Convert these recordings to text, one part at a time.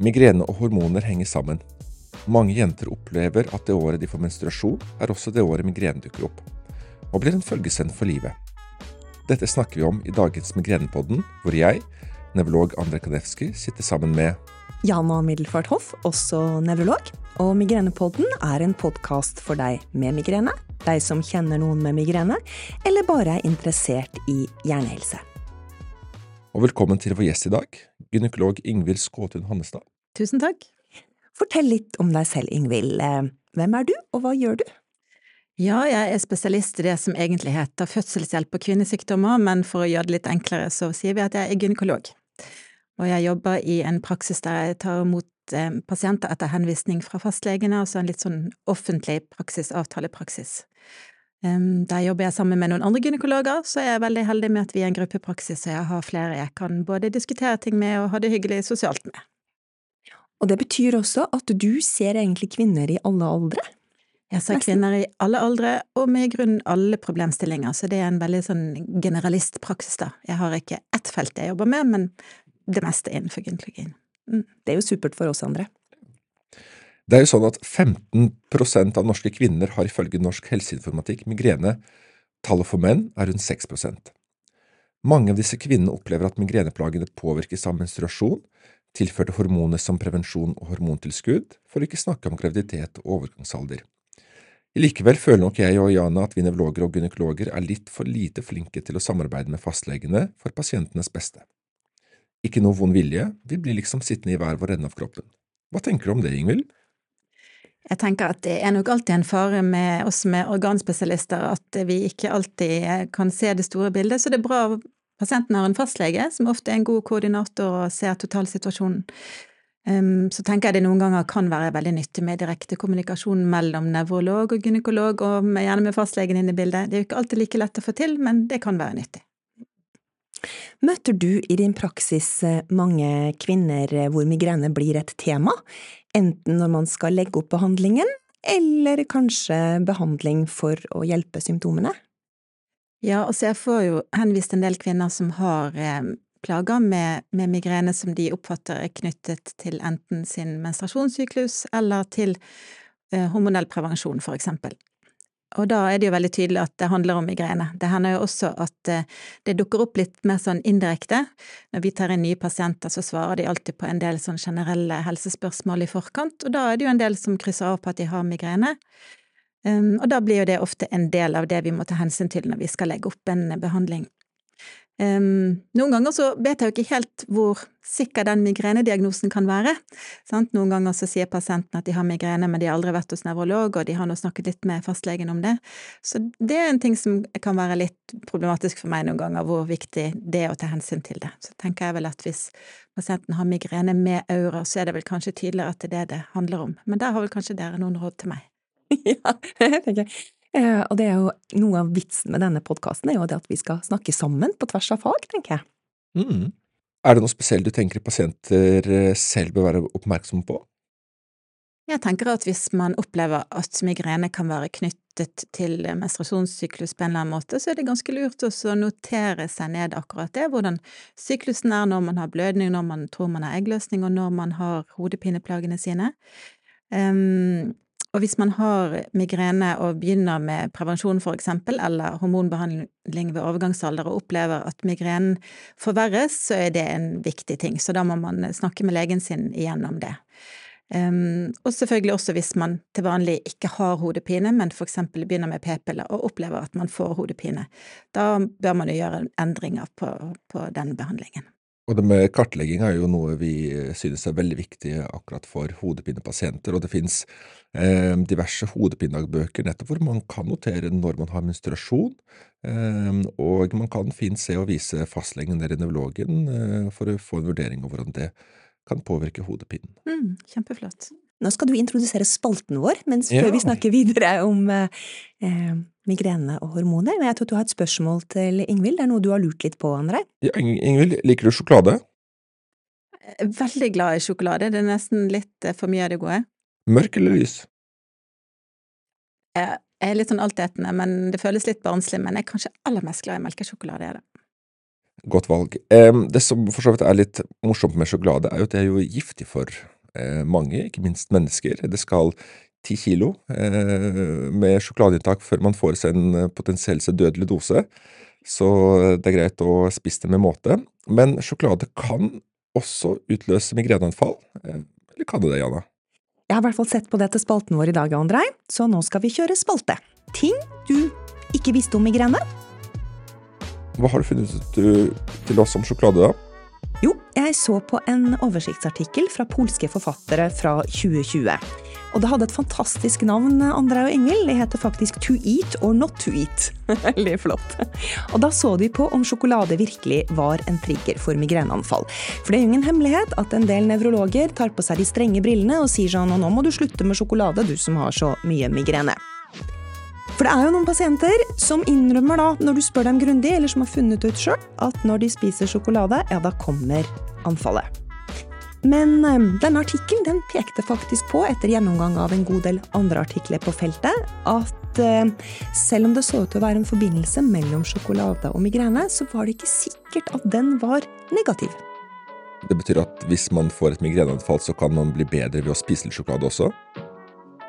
Migrene og hormoner henger sammen. Mange jenter opplever at det året de får menstruasjon, er også det året migrene dukker opp, og blir en følgesvenn for livet. Dette snakker vi om i dagens Migrenepodden, hvor jeg, nevrolog Andrej Kanevskij, sitter sammen med Jana Middelfart Hoff, også nevrolog. Og Migrenepodden er en podkast for deg med migrene, deg som kjenner noen med migrene, eller bare er interessert i hjernehelse. Og velkommen til vår gjest i dag, gynekolog Ingvild Skåtun Hannestad. Tusen takk. Fortell litt om deg selv, Ingvild. Hvem er du, og hva gjør du? Ja, jeg er spesialist i det som egentlig heter fødselshjelp og kvinnesykdommer, men for å gjøre det litt enklere, så sier vi at jeg er gynekolog. Og jeg jobber i en praksis der jeg tar imot eh, pasienter etter henvisning fra fastlegene, altså en litt sånn offentlig praksis, avtalepraksis. Der jobber jeg sammen med noen andre gynekologer, så jeg er veldig heldig med at vi er en gruppepraksis, og jeg har flere jeg kan både diskutere ting med og ha det hyggelig sosialt med. Og det betyr også at du ser egentlig kvinner i alle aldre? Jeg ser kvinner i alle aldre, og med i grunnen alle problemstillinger, så det er en veldig sånn generalistpraksis, da. Jeg har ikke ett felt jeg jobber med, men det meste innenfor gynekologien. Mm. Det er jo supert for oss andre. Det er jo sånn at 15% av norske kvinner har ifølge Norsk helseinformatikk migrene. Tallet for menn er rundt 6% Mange av disse kvinnene opplever at migreneplagene påvirkes av menstruasjon, tilførte hormoner som prevensjon og hormontilskudd, for å ikke snakke om graviditet og overgangsalder. Likevel føler nok jeg og Jana at vi nevrologer og gynekologer er litt for lite flinke til å samarbeide med fastlegene for pasientenes beste. Ikke noe vond vilje, vi blir liksom sittende i hver vår ende av kroppen. Hva tenker du om det, Ingvild? Jeg tenker at det er nok alltid en fare med oss med organspesialister at vi ikke alltid kan se det store bildet, så det er bra pasienten har en fastlege, som ofte er en god koordinator og ser totalsituasjonen. Um, så tenker jeg det noen ganger kan være veldig nyttig med direkte kommunikasjon mellom nevrolog og gynekolog, og gjerne med fastlegen inn i bildet. Det er jo ikke alltid like lett å få til, men det kan være nyttig. Møter du i din praksis eh, mange kvinner eh, hvor migrene blir et tema, enten når man skal legge opp behandlingen, eller kanskje behandling for å hjelpe symptomene? Ja, altså jeg får jo henvist en del kvinner som har eh, plager med, med, migrene som de oppfatter er knyttet til enten sin menstruasjonssyklus eller til eh, hormonell prevensjon, for eksempel. Og da er det jo veldig tydelig at det handler om migrene. Det hender jo også at eh, det dukker opp litt mer sånn indirekte. Når vi tar inn nye pasienter, så svarer de alltid på en del sånn generelle helsespørsmål i forkant, og da er det jo en del som krysser av på at de har migrene. Og da blir jo det ofte en del av det vi må ta hensyn til når vi skal legge opp en behandling. Um, noen ganger så vet jeg jo ikke helt hvor sikker den migrenediagnosen kan være. Sant? Noen ganger så sier pasienten at de har migrene, men de har aldri vært hos nevrolog, og de har nå snakket litt med fastlegen om det. Så det er en ting som kan være litt problematisk for meg noen ganger, hvor viktig det er å ta hensyn til det. Så tenker jeg vel at hvis pasienten har migrene med aura, så er det vel kanskje tydeligere at det er det det handler om. Men der har vel kanskje dere noen råd til meg. ja, det tenker jeg. Eh, og det er jo noe av vitsen med denne podkasten, er jo det at vi skal snakke sammen på tvers av fag, tenker jeg. Mm. Er det noe spesielt du tenker pasienter eh, selv bør være oppmerksomme på? Jeg tenker at hvis man opplever at migrene kan være knyttet til menstruasjonssyklus på en eller annen måte, så er det ganske lurt å notere seg ned akkurat det, hvordan syklusen er når man har blødning, når man tror man har eggløsning, og når man har hodepineplagene sine. Um, og hvis man har migrene og begynner med prevensjon eksempel, eller hormonbehandling ved overgangsalder og opplever at migrenen forverres, så er det en viktig ting. Så da må man snakke med legen sin igjennom det. Um, og selvfølgelig også hvis man til vanlig ikke har hodepine, men eksempel begynner med p-piller og opplever at man får hodepine. Da bør man jo gjøre endringer på, på den behandlingen. Og det med kartlegging er jo noe vi synes er veldig viktig akkurat for hodepinepasienter, og det finnes eh, diverse hodepinedagbøker nettopp hvor man kan notere når man har menstruasjon, eh, og man kan fint se og vise fastlegen eller nevrologen eh, for å få en vurdering av hvordan det kan påvirke hodepinen. Mm, kjempeflott. Nå skal du introdusere spalten vår, mens før vi snakker videre om eh, migrene og hormoner. Men jeg tror du har et spørsmål til Ingvild. Det er noe du har lurt litt på, André? Ja, Ingvild, liker du sjokolade? Veldig glad i sjokolade. Det er nesten litt eh, for mye av det gode. Mørk eller lys? Jeg er litt sånn altetende, men det føles litt barnslig. Men jeg er kanskje aller mest glad i melkesjokolade. er det. Godt valg. Det som for så vidt er litt morsomt med sjokolade, er jo at det er jo giftig for eh, mange, ikke minst mennesker. Det skal ti kilo eh, med sjokoladeinntak før man får seg en eh, potensielt dødelig dose. Så det er greit å spise det med måte. Men sjokolade kan også utløse migreneanfall. Eh, Eller kan det det, Jana? Jeg har i hvert fall sett på det til spalten vår i dag, Andrei, så nå skal vi kjøre spalte. Ting du ikke visste om migrene? Hva har du funnet ut til oss om sjokolade, da? Jeg så på en oversiktsartikkel fra polske forfattere fra 2020. Og det hadde et fantastisk navn, Andrei og Engel. Det heter faktisk To eat or not to eat. Veldig flott. Og da så de på om sjokolade virkelig var en trigger for migreneanfall. For det er jo ingen hemmelighet at en del nevrologer tar på seg de strenge brillene og sier sånn nå må du slutte med sjokolade, du som har så mye migrene. For det er jo noen pasienter som innrømmer da, når du spør dem grundig, eller som har funnet ut sjøl, at når de spiser sjokolade, ja, da kommer anfallet. Men eh, denne artikkelen den pekte faktisk på, etter gjennomgang av en god del andre artikler på feltet, at eh, selv om det så ut til å være en forbindelse mellom sjokolade og migrene, så var det ikke sikkert at den var negativ. Det betyr at hvis man får et migreneanfall, så kan man bli bedre ved å spise litt sjokolade også?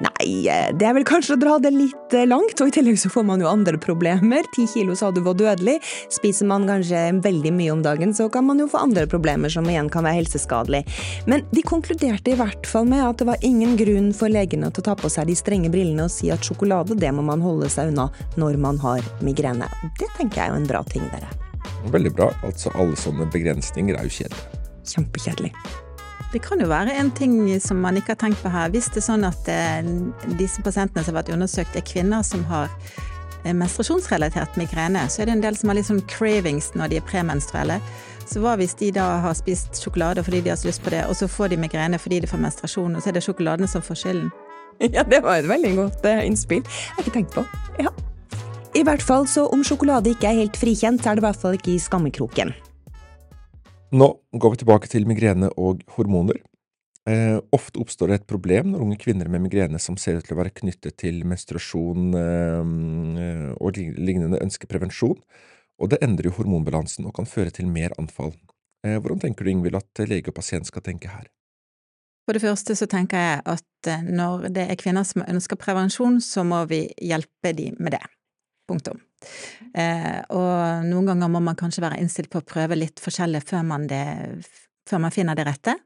Nei, eh, det er vel kanskje å dra det litt eh, langt, og i tillegg så får man jo andre problemer. Ti kilo sa du var dødelig. Spiser man kanskje veldig mye om dagen, så kan man jo få andre problemer som igjen kan være helseskadelig. Men de konkluderte i hvert fall med at det var ingen grunn for legene til å ta på seg de strenge brillene og si at sjokolade, det må man holde seg unna når man har migrene. Det tenker jeg er jo en bra ting, dere. Veldig bra. Altså, alle sånne begrensninger er jo kjedelige. Kjempekjedelig. Det kan jo være en ting som man ikke har tenkt på her. Hvis det er sånn at eh, disse pasientene som har vært undersøkt, er kvinner som har eh, menstruasjonsrelatert migrene, så er det en del som har litt sånn cravings når de er premenstruelle. Så hva hvis de da har spist sjokolade fordi de har så lyst på det, og så får de migrene fordi de får menstruasjon, og så er det sjokoladen som får skylden? Ja, det var et veldig godt eh, innspill. Jeg har ikke tenkt på. Ja. I hvert fall, så om sjokolade ikke er helt frikjent, er det i hvert fall ikke i skammekroken. Nå går vi tilbake til migrene og hormoner. Eh, ofte oppstår det et problem når unge kvinner med migrene som ser ut til å være knyttet til menstruasjon eh, og lig- lignende ønsker prevensjon, og det endrer jo hormonbalansen og kan føre til mer anfall. Eh, hvordan tenker du, Ingvild, at lege og pasient skal tenke her? For det første så tenker jeg at eh, når det er kvinner som ønsker prevensjon, så må vi hjelpe dem med det. Punktum. Eh, og noen ganger må man kanskje være innstilt på å prøve litt forskjellig før man, det, før man finner det rette.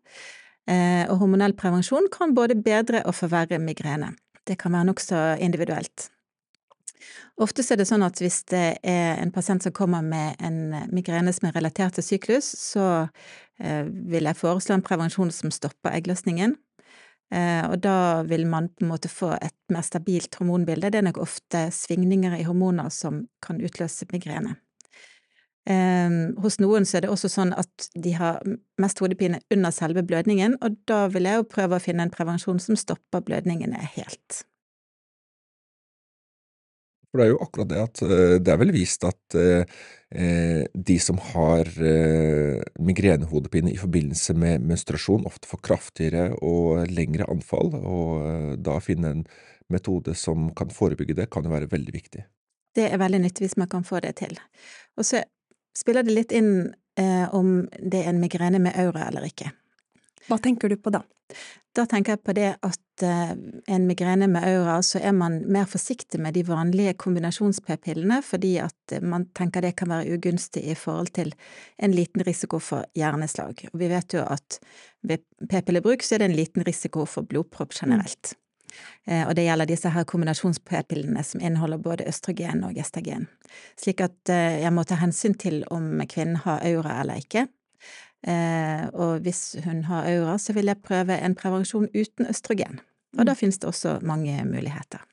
Eh, og hormonell prevensjon kan både bedre og forverre migrene. Det kan være nokså individuelt. Ofte er det sånn at hvis det er en pasient som kommer med en migrene som er relatert til syklus, så eh, vil jeg foreslå en prevensjon som stopper eggløsningen. Eh, og da vil man på en måte få et mer stabilt hormonbilde. Det er nok ofte svingninger i hormoner som kan utløse migrene. Eh, hos noen så er det også sånn at de har mest hodepine under selve blødningen, og da vil jeg jo prøve å finne en prevensjon som stopper blødningene helt. For det er jo akkurat det at eh, det er vel vist at eh, eh, de som har eh, migrenehodepine i forbindelse med menstruasjon, ofte får kraftigere og lengre anfall, og da finne en metode som kan forebygge det, kan jo være veldig viktig. Det er veldig nyttig hvis man kan få det til. Og så spiller det litt inn om det er en migrene med aura eller ikke. Hva tenker du på da? Da tenker jeg på det at eh, en migrene med aura, så er man mer forsiktig med de vanlige kombinasjons-p-pillene, fordi at eh, man tenker det kan være ugunstig i forhold til en liten risiko for hjerneslag. Og vi vet jo at ved p-pillebruk så er det en liten risiko for blodpropp generelt. Eh, Og det gjelder disse her kombinasjons-p-pillene som inneholder både østrogen og gestagen. Slik at jeg må ta hensyn til om kvinnen har aura eller ikke. Eh, Og hvis hun har aura, så vil jeg prøve en prevensjon uten østrogen. Og da finnes det også mange muligheter.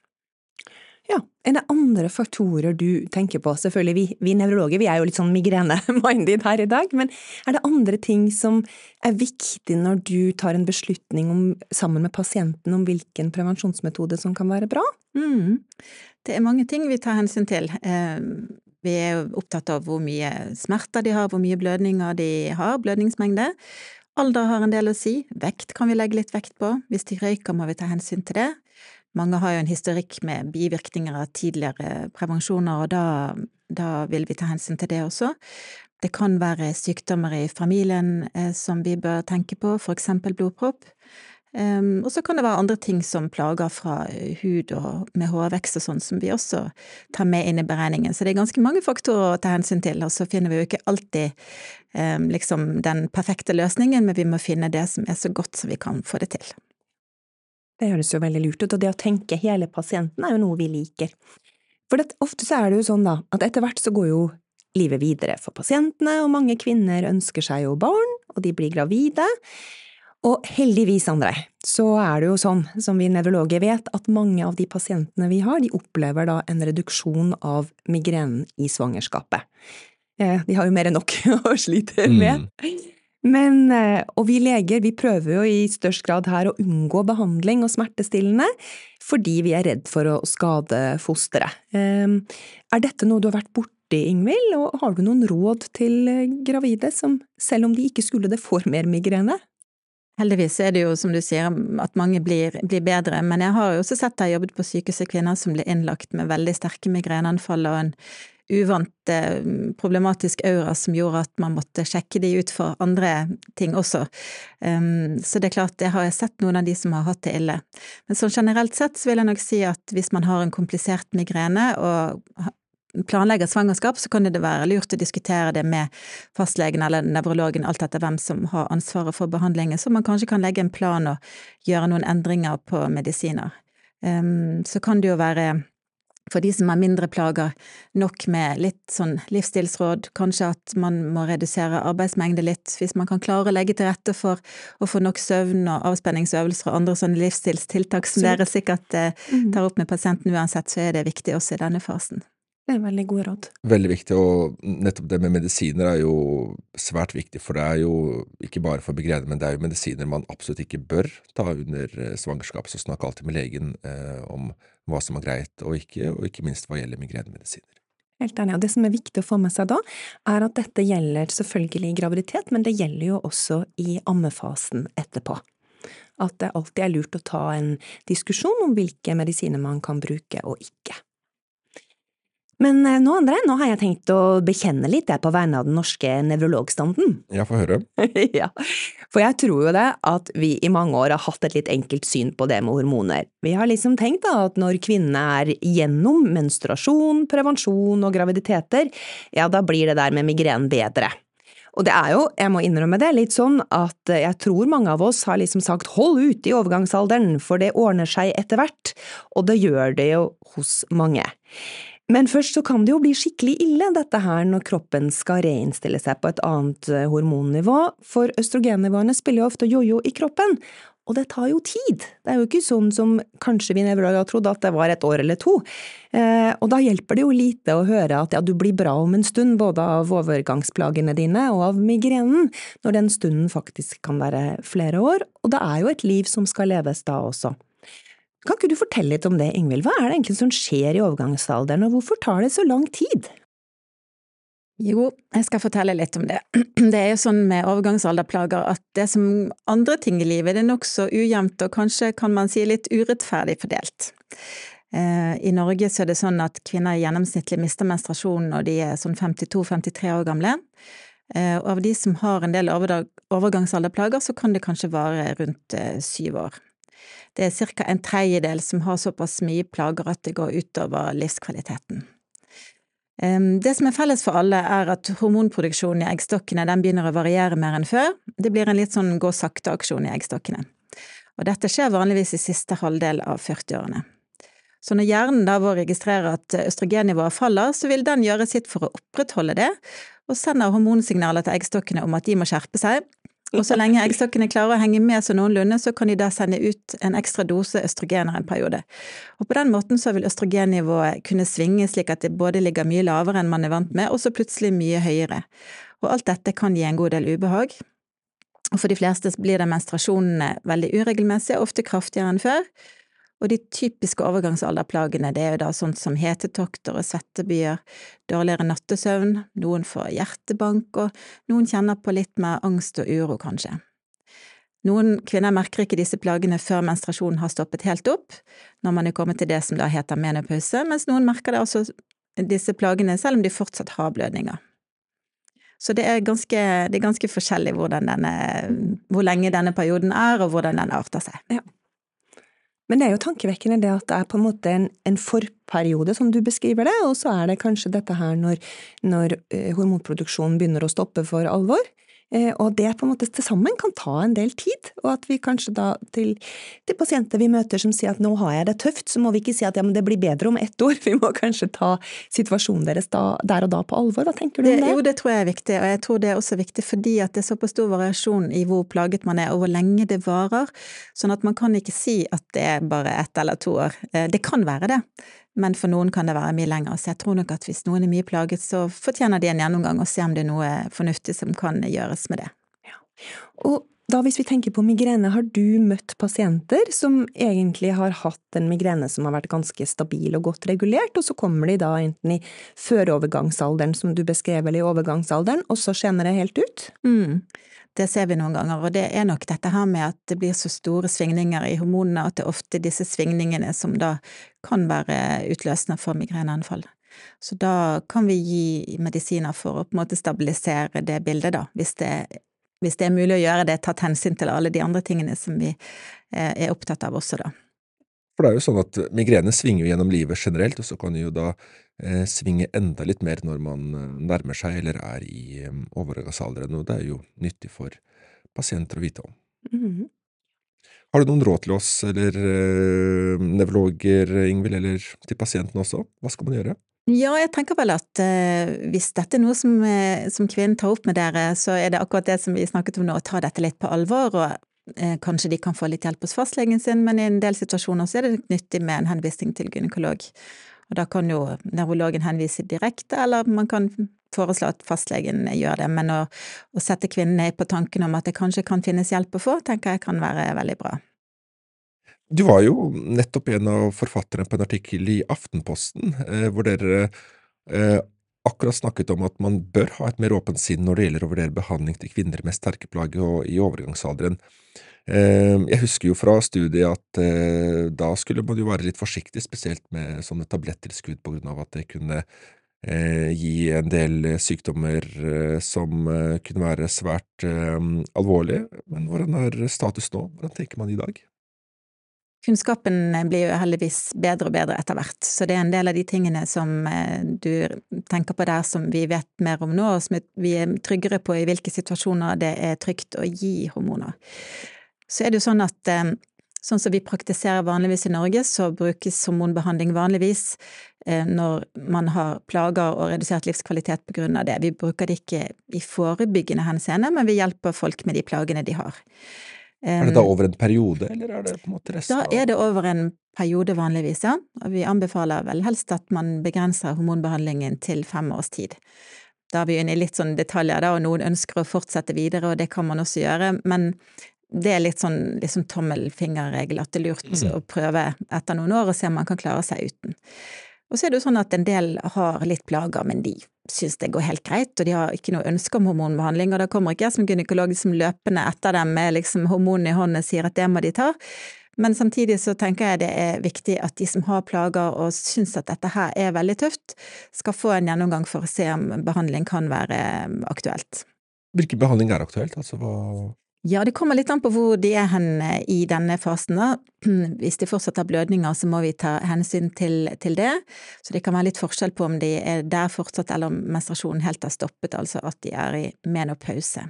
Ja, er det andre faktorer du tenker på? Selvfølgelig, vi, vi nevrologer vi er jo litt sånn migrene-minded her i dag, men er det andre ting som er viktig når du tar en beslutning om, sammen med pasienten om hvilken prevensjonsmetode som kan være bra? Mm. Det er mange ting vi tar hensyn til. Eh, Vi er opptatt av hvor mye smerter de har, hvor mye blødninger de har, blødningsmengde. Alder har en del å si. Vekt kan vi legge litt vekt på. Hvis de røyker, må vi ta hensyn til det. Mange har jo en historikk med bivirkninger av tidligere prevensjoner, og da, da vil vi ta hensyn til det også. Det kan være sykdommer i familien som vi bør tenke på, for eksempel blodpropp. Um, og så kan det være andre ting som plager fra hud og med hårvekst og sånn, som vi også tar med inn i beregningen. Så det er ganske mange faktorer å ta hensyn til, og så finner vi jo ikke alltid um, liksom den perfekte løsningen, men vi må finne det som er så godt som vi kan få det til. Det høres jo veldig lurt ut, og det å tenke hele pasienten er jo noe vi liker. For det, ofte så er det jo sånn da, at etter hvert så går jo livet videre for pasientene, og mange kvinner ønsker seg jo barn, og de blir gravide. Og heldigvis, André, så er det jo sånn, som vi nevrologer vet, at mange av de pasientene vi har, de opplever da en reduksjon av migrenen i svangerskapet. Eh, de har jo mer enn nok å slite med. Mm. Men, eh, og vi leger vi prøver jo i størst grad her å unngå behandling og smertestillende, fordi vi er redd for å skade fosteret. Eh, er dette noe du har vært borti, Ingvild, og har du noen råd til gravide som, selv om de ikke skulle det, får mer migrene? Heldigvis er det jo, som du sier, at mange blir, blir bedre, men jeg har jo også sett jeg jobbet på sykehuset kvinner som ble innlagt med veldig sterke migreneanfall og en uvant eh, problematisk aura som gjorde at man måtte sjekke de ut for andre ting også. Um, så det er klart, det har jeg sett noen av de som har hatt det ille. Men sånn generelt sett så vil jeg nok si at hvis man har en komplisert migrene og planlegger svangerskap, så kan det være lurt å diskutere det med fastlegen eller nevrologen, alt etter hvem som har ansvaret for behandlingen, så man kanskje kan legge en plan og gjøre noen endringer på medisiner. Um, så kan det jo være for de som har mindre plager, nok med litt sånn livsstilsråd, kanskje at man må redusere arbeidsmengde litt, hvis man kan klare å legge til rette for å få nok søvn og avspenningsøvelser og andre sånne livsstilstiltak som dere sikkert eh, mm. tar opp med pasienten uansett, så er det viktig også i denne fasen. Det er veldig gode råd. Veldig viktig, og nettopp det med medisiner er jo svært viktig, for det er jo ikke bare for migrene, men det er jo medisiner man absolutt ikke bør ta under eh, svangerskap, så snakk alltid med legen eh, om hva som er greit og ikke, og ikke minst hva gjelder migrenemedisiner. Helt enig, og det som er viktig å få med seg da, er at dette gjelder selvfølgelig i graviditet, men det gjelder jo også i ammefasen etterpå. At det alltid er lurt å ta en diskusjon om hvilke medisiner man kan bruke og ikke. Men eh, nå, André, nå har jeg tenkt å bekjenne litt jeg på vegne av den norske nevrologstanden. Ja, få høre. ja, for jeg tror jo det at vi i mange år har hatt et litt enkelt syn på det med hormoner. Vi har liksom tenkt da at når kvinnene er gjennom menstruasjon, prevensjon og graviditeter, ja, da blir det der med migrenen bedre. Og det er jo, jeg må innrømme det, litt sånn at jeg tror mange av oss har liksom sagt hold ut i overgangsalderen, for det ordner seg etter hvert, og det gjør det jo hos mange. Men først så kan det jo bli skikkelig ille, dette her, når kroppen skal reinnstille seg på et annet eh, hormonnivå, for østrogennivåene spiller jo ofte jojo i kroppen, og det tar jo tid. Det er jo ikke sånn som kanskje vi nevrologer trodde at det var et år eller to. Eh, og da hjelper det jo lite å høre at ja, du blir bra om en stund, både av overgangsplagene dine og av migrenen, når den stunden faktisk kan være flere år, og det er jo et liv som skal leves da også. Kan ikke du fortelle litt om det, Ingvild, hva er det egentlig som skjer i overgangsalderen, og hvorfor tar det så lang tid? Jo, jeg skal fortelle litt om det. Det er jo sånn med overgangsalderplager at det som andre ting i livet, det er nokså ujevnt og kanskje kan man si litt urettferdig fordelt. Eh, I Norge så er det sånn at kvinner gjennomsnittlig mister menstruasjonen når de er sånn 52–53 år gamle. Eh, og av de som har en del overgangsalderplager, så kan det kanskje vare rundt eh, syv år. Det er ca. en tredjedel som har såpass mye plager at det går utover livskvaliteten. Det som er felles for alle, er at hormonproduksjonen i eggstokkene begynner å variere mer enn før. Det blir en litt sånn gå sakte-aksjon i eggstokkene. Og dette skjer vanligvis i siste halvdel av 40-årene. Så når hjernen da vår registrerer at østrogennivået faller, så vil den gjøre sitt for å opprettholde det, og sender hormonsignaler til eggstokkene om at de må skjerpe seg, og så lenge eggstokkene klarer å henge med så noenlunde, så kan de da sende ut en ekstra dose østrogener en periode. Og på den måten så vil østrogennivået kunne svinge slik at det både ligger mye lavere enn man er vant med, og så plutselig mye høyere. Og alt dette kan gi en god del ubehag. Og for de fleste blir det menstruasjonene veldig uregelmessige, ofte kraftigere enn før. Og de typiske overgangsalderplagene det er jo da sånt som hetetokter og svettebyer, dårligere nattesøvn, noen får hjertebank, og noen kjenner på litt mer angst og uro, kanskje. Noen kvinner merker ikke disse plagene før menstruasjonen har stoppet helt opp, når man er kommet til det som da heter menopause, mens noen merker det altså disse plagene selv om de fortsatt har blødninger. Så det er ganske, det er ganske forskjellig denne, hvor lenge denne perioden er, og hvordan den arter seg. Ja. Men det er jo tankevekkende det at det er på en måte en, en forperiode, som du beskriver det, og så er det kanskje dette her når, når eh, hormonproduksjonen begynner å stoppe for alvor. Eh, og det på en måte til sammen kan ta en del tid, og at vi kanskje da til, til, pasienter vi møter som sier at nå har jeg det tøft, så må vi ikke si at ja, men det blir bedre om ett år, vi må kanskje ta situasjonen deres da, der og da på alvor. Hva tenker du om det? Jo, det tror jeg er viktig, og jeg tror det er også viktig fordi at det er såpass stor variasjon i hvor plaget man er og hvor lenge det varer, sånn at man kan ikke si at det er bare ett eller to år. Eh, det kan være det, men for noen kan det være mye lenger. Så jeg tror nok at hvis noen er mye plaget, så fortjener de en gjennomgang og se om det er noe fornuftig som kan gjøres med det. Ja. Og da hvis vi tenker på migrene, har du møtt pasienter som egentlig har hatt en migrene som har vært ganske stabil og godt regulert, og så kommer de da enten i førovergangsalderen, som du beskrev, eller i overgangsalderen, og så skjener det helt ut? Mm. Det ser vi noen ganger, og det er nok dette her med at det blir så store svingninger i hormonene at det er ofte disse svingningene som da kan være utløsende for migreneanfall. Så da kan vi gi medisiner for å på en måte stabilisere det bildet, da, hvis det, hvis det er mulig å gjøre det, tatt hensyn til alle de andre tingene som vi eh, er opptatt av også, da. For det er jo sånn at migrene svinger gjennom livet generelt, og så kan det jo da eh, svinge enda litt mer når man eh, nærmer seg eller er i um, overgangsalderen, og det er jo nyttig for pasienter å vite om. Mm -hmm. Har du noen råd til oss, eller uh, nevrologer, Ingvild, eller til pasienten også? Hva skal man gjøre? Ja, jeg tenker vel at uh, hvis dette er noe som, uh, som kvinnen tar opp med dere, så er det akkurat det som vi snakket om nå, å ta dette litt på alvor, og Eh, kanskje de kan få litt hjelp hos fastlegen sin, men i en del situasjoner så er det nyttig med en henvisning til gynekolog. Og da kan jo nevrologen henvise direkte, eller man kan foreslå at fastlegen gjør det. Men å, å sette ned på tanken om at det kanskje kan finnes hjelp å få, tenker jeg kan være veldig bra. Du var jo nettopp en av forfatterne på en artikkel i Aftenposten, eh, hvor dere eh, akkurat snakket om at man bør ha et mer åpent sinn når det gjelder å vurdere behandling til kvinner med sterke plager og i overgangsalderen. Ehm, jeg husker jo fra studiet at eh, da skulle man jo være litt forsiktig, spesielt med sånne tablettilskudd på grunn av at det kunne eh, gi en del sykdommer eh, som kunne være svært alvorlige. Men hvordan er status nå? Hvordan tenker man i dag? Kunnskapen blir jo heldigvis bedre og bedre etter hvert, så det er en del av de tingene som du tenker på der som vi vet mer om nå, og som vi er tryggere på i hvilke situasjoner det er trygt å gi hormoner så er det jo sånn at eh, sånn som vi praktiserer vanligvis i Norge, så brukes hormonbehandling vanligvis eh, når man har plager og redusert livskvalitet på grunn av det. Vi bruker det ikke i forebyggende henseende, men vi hjelper folk med de plagene de har. Er det da over en periode, eller er det på en måte resten av Da er det over en periode vanligvis, ja. Og vi anbefaler vel helst at man begrenser hormonbehandlingen til fem års tid. Da er vi inne i litt sånn detaljer, da, og noen ønsker å fortsette videre, og det kan man også gjøre, men det er litt sånn liksom tommelfingerregel at det er lurt mm. å prøve etter noen år og se om man kan klare seg uten. Og så er det jo sånn at en del har litt plager, men de syns det går helt greit, og de har ikke noe ønske om hormonbehandling, og da kommer ikke jeg som gynekolog som løpende etter dem med liksom hormonene i hånden og sier at det må de ta. Men samtidig så tenker jeg det er viktig at de som har plager og syns at dette her er veldig tøft, skal få en gjennomgang for å se om behandling kan være aktuelt. Hvilken behandling er aktuelt? Altså hva ja, det kommer litt an på hvor de er hen eh, i denne fasen, da. Hvis de fortsatt har blødninger, så må vi ta hensyn til, til, det. Så det kan være litt forskjell på om de er der fortsatt, eller om menstruasjonen helt har stoppet, altså at de er i menopause.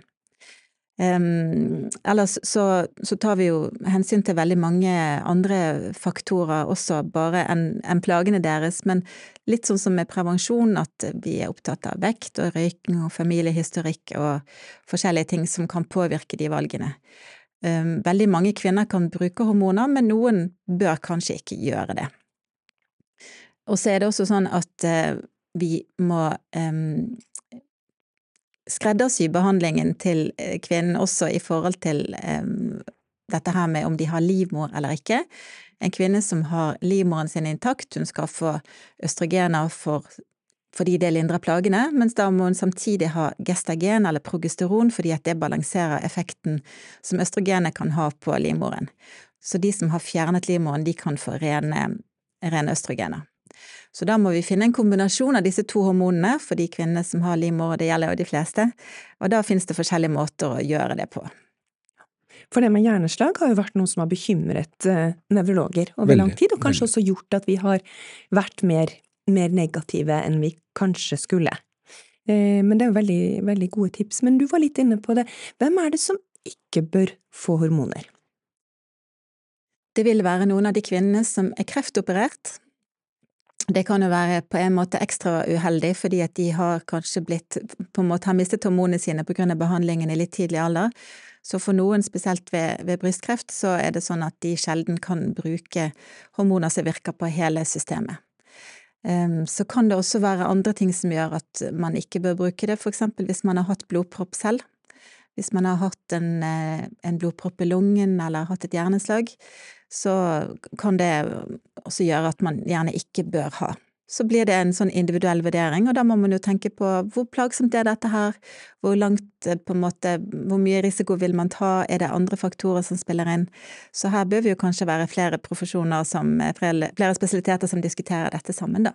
Um, ellers så, så, tar vi jo hensyn til veldig mange andre faktorer også, bare enn en plagene deres, men litt sånn som med prevensjon, at vi er opptatt av vekt og røyking og familiehistorikk og forskjellige ting som kan påvirke de valgene. Um, veldig mange kvinner kan bruke hormoner, men noen bør kanskje ikke gjøre det. Og så er det også sånn at uh, vi må um, skreddersy behandlingen til eh, kvinnen også i forhold til dette her med om de har livmor eller ikke. En kvinne som har livmoren sin intakt, hun skal få østrogener for, fordi det lindrer plagene, mens da må hun samtidig ha gestagen eller progesteron fordi at det balanserer effekten som østrogenet kan ha på livmoren. Så de som har fjernet livmoren, de kan få rene, rene østrogener. Så da må vi finne en kombinasjon av disse to hormonene for de kvinnene som har livmor, og det gjelder jo de fleste, og da finnes det forskjellige måter å gjøre det på. For det med hjerneslag har jo vært noe som har bekymret uh, nevrologer over veldig, lang tid, og kanskje veldig. også gjort at vi har vært mer, mer negative enn vi kanskje skulle. Uh, men det er jo veldig, veldig gode tips. Men du var litt inne på det. Hvem er det som ikke bør få hormoner? Det vil være noen av de kvinnene som er kreftoperert. Det kan jo være på en måte ekstra uheldig, fordi at de har kanskje blitt på en måte har mistet hormonene sine av behandlingen i litt tidlig alder. Så for noen, spesielt ved, ved, brystkreft, så er det sånn at de sjelden kan bruke hormoner som virker på hele systemet. Um, så kan det også være andre ting som gjør at man ikke bør bruke det, for eksempel hvis man har hatt blodpropp selv. Hvis man har hatt en, eh, en blodpropp i lungen eller hatt et hjerneslag, så kan det også gjøre at man gjerne ikke bør ha. Så blir det en sånn individuell vurdering, og da må man jo tenke på hvor plagsomt er dette her, hvor langt eh, på en måte, hvor mye risiko vil man ta, er det andre faktorer som spiller inn, så her bør vi jo kanskje være flere profesjoner som, eh, flere spesialiteter som diskuterer dette sammen, da.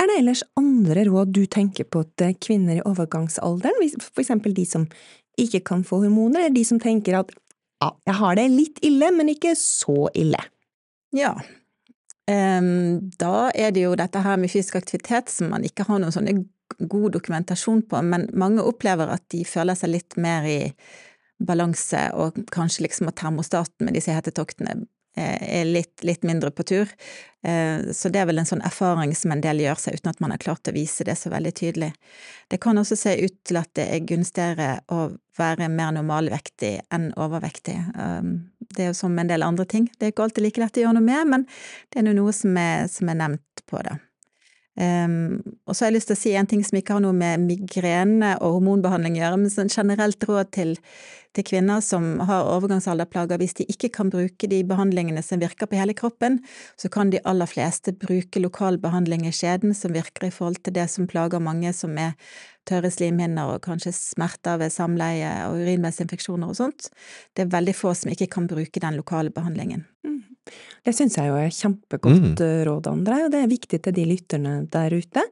Er det ellers andre råd du tenker på til kvinner i overgangsalderen, for eksempel de som ikke kan få hormoner, eller de som tenker at ja, jeg har det litt ille, men ikke så ille? Ja, da er det jo dette her med fysisk aktivitet som man ikke har noen sånne god dokumentasjon på, men mange opplever at de føler seg litt mer i balanse, og kanskje liksom at termostaten med disse hetetoktene Eh, er litt, litt, mindre på tur. Eh, så det er vel en sånn erfaring som en del gjør seg uten at man har klart å vise det så veldig tydelig. Det kan også se ut til at det er gunstigere å være mer normalvektig enn overvektig. Um, det er jo som en del andre ting. Det er ikke alltid like lett å gjøre noe med, men det er noe som er, som er nevnt på det. Um, og så har jeg lyst til å si en ting som ikke har noe med migrene og hormonbehandling å gjøre, men sånn generelt råd til, til kvinner som har overgangsalderplager. Hvis de ikke kan bruke de behandlingene som virker på hele kroppen, så kan de aller fleste bruke lokal behandling i skjeden som virker i forhold til det som plager mange, som er tørre slimhinner og kanskje smerter ved samleie og urinveisinfeksjoner og sånt. Det er veldig få som ikke kan bruke den lokale behandlingen. Mm. Det syns jeg jo er kjempegodt mm. Eh, råd, André, og det er viktig til de lytterne der ute,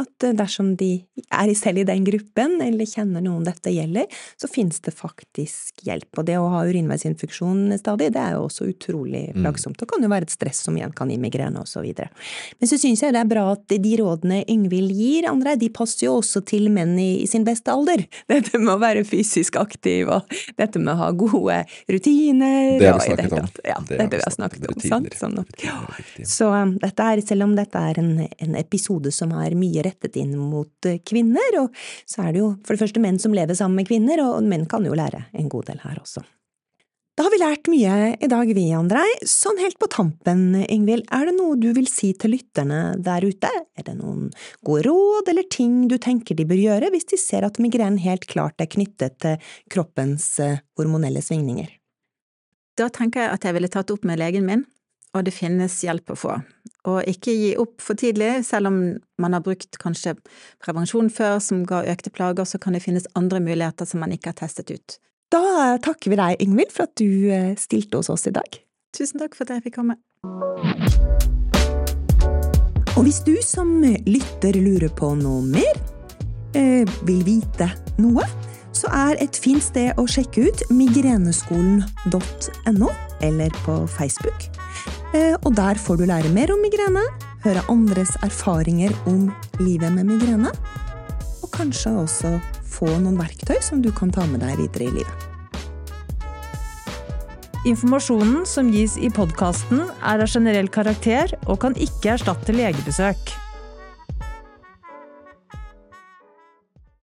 at eh, dersom de er selv i den gruppen, eller kjenner noen dette gjelder, så finnes det faktisk hjelp. Og det å ha urinveisinfeksjon stadig, det er jo også utrolig mm. plagsomt, og kan jo være et stress som igjen kan gi migrene videre. Men så syns jeg det er bra at de rådene Yngvild gir, André, de passer jo også til menn i, i sin beste alder. Dette med å være fysisk aktiv, og dette med å ha gode rutiner. Det har vi snakket om. Ja, det, det vi har snakket om, sant? Sånn ja. Så um, dette er, selv om dette er en, en, episode som er mye rettet inn mot uh, kvinner, og så er det jo for det første menn som lever sammen med kvinner, og menn kan jo lære en god del her også. Da har vi lært mye i dag, vi, Andrei. Sånn helt på tampen, Ingvild, er det noe du vil si til lytterne der ute? Er det noen gode råd eller ting du tenker de bør gjøre hvis de ser at migrenen helt klart er knyttet til kroppens uh, hormonelle svingninger? Da tenker jeg at jeg ville tatt opp med legen min, og det finnes hjelp å få. Og ikke gi opp for tidlig, selv om man har brukt kanskje prevensjon før som ga økte plager, så kan det finnes andre muligheter som man ikke har testet ut. Da takker vi deg, Ingvild, for at du eh, stilte hos oss i dag. Tusen takk for at jeg fikk komme. Og hvis du som lytter lurer på noe mer, eh, vil vite noe, så er et fint sted å sjekke ut migreneskolen.no, eller på Facebook. Eh, og der får du lære mer om migrene, høre andres erfaringer om livet med migrene, og kanskje også få noen verktøy som du kan ta med deg videre i livet. Informasjonen som gis i podkasten er av generell karakter og kan ikke erstatte legebesøk.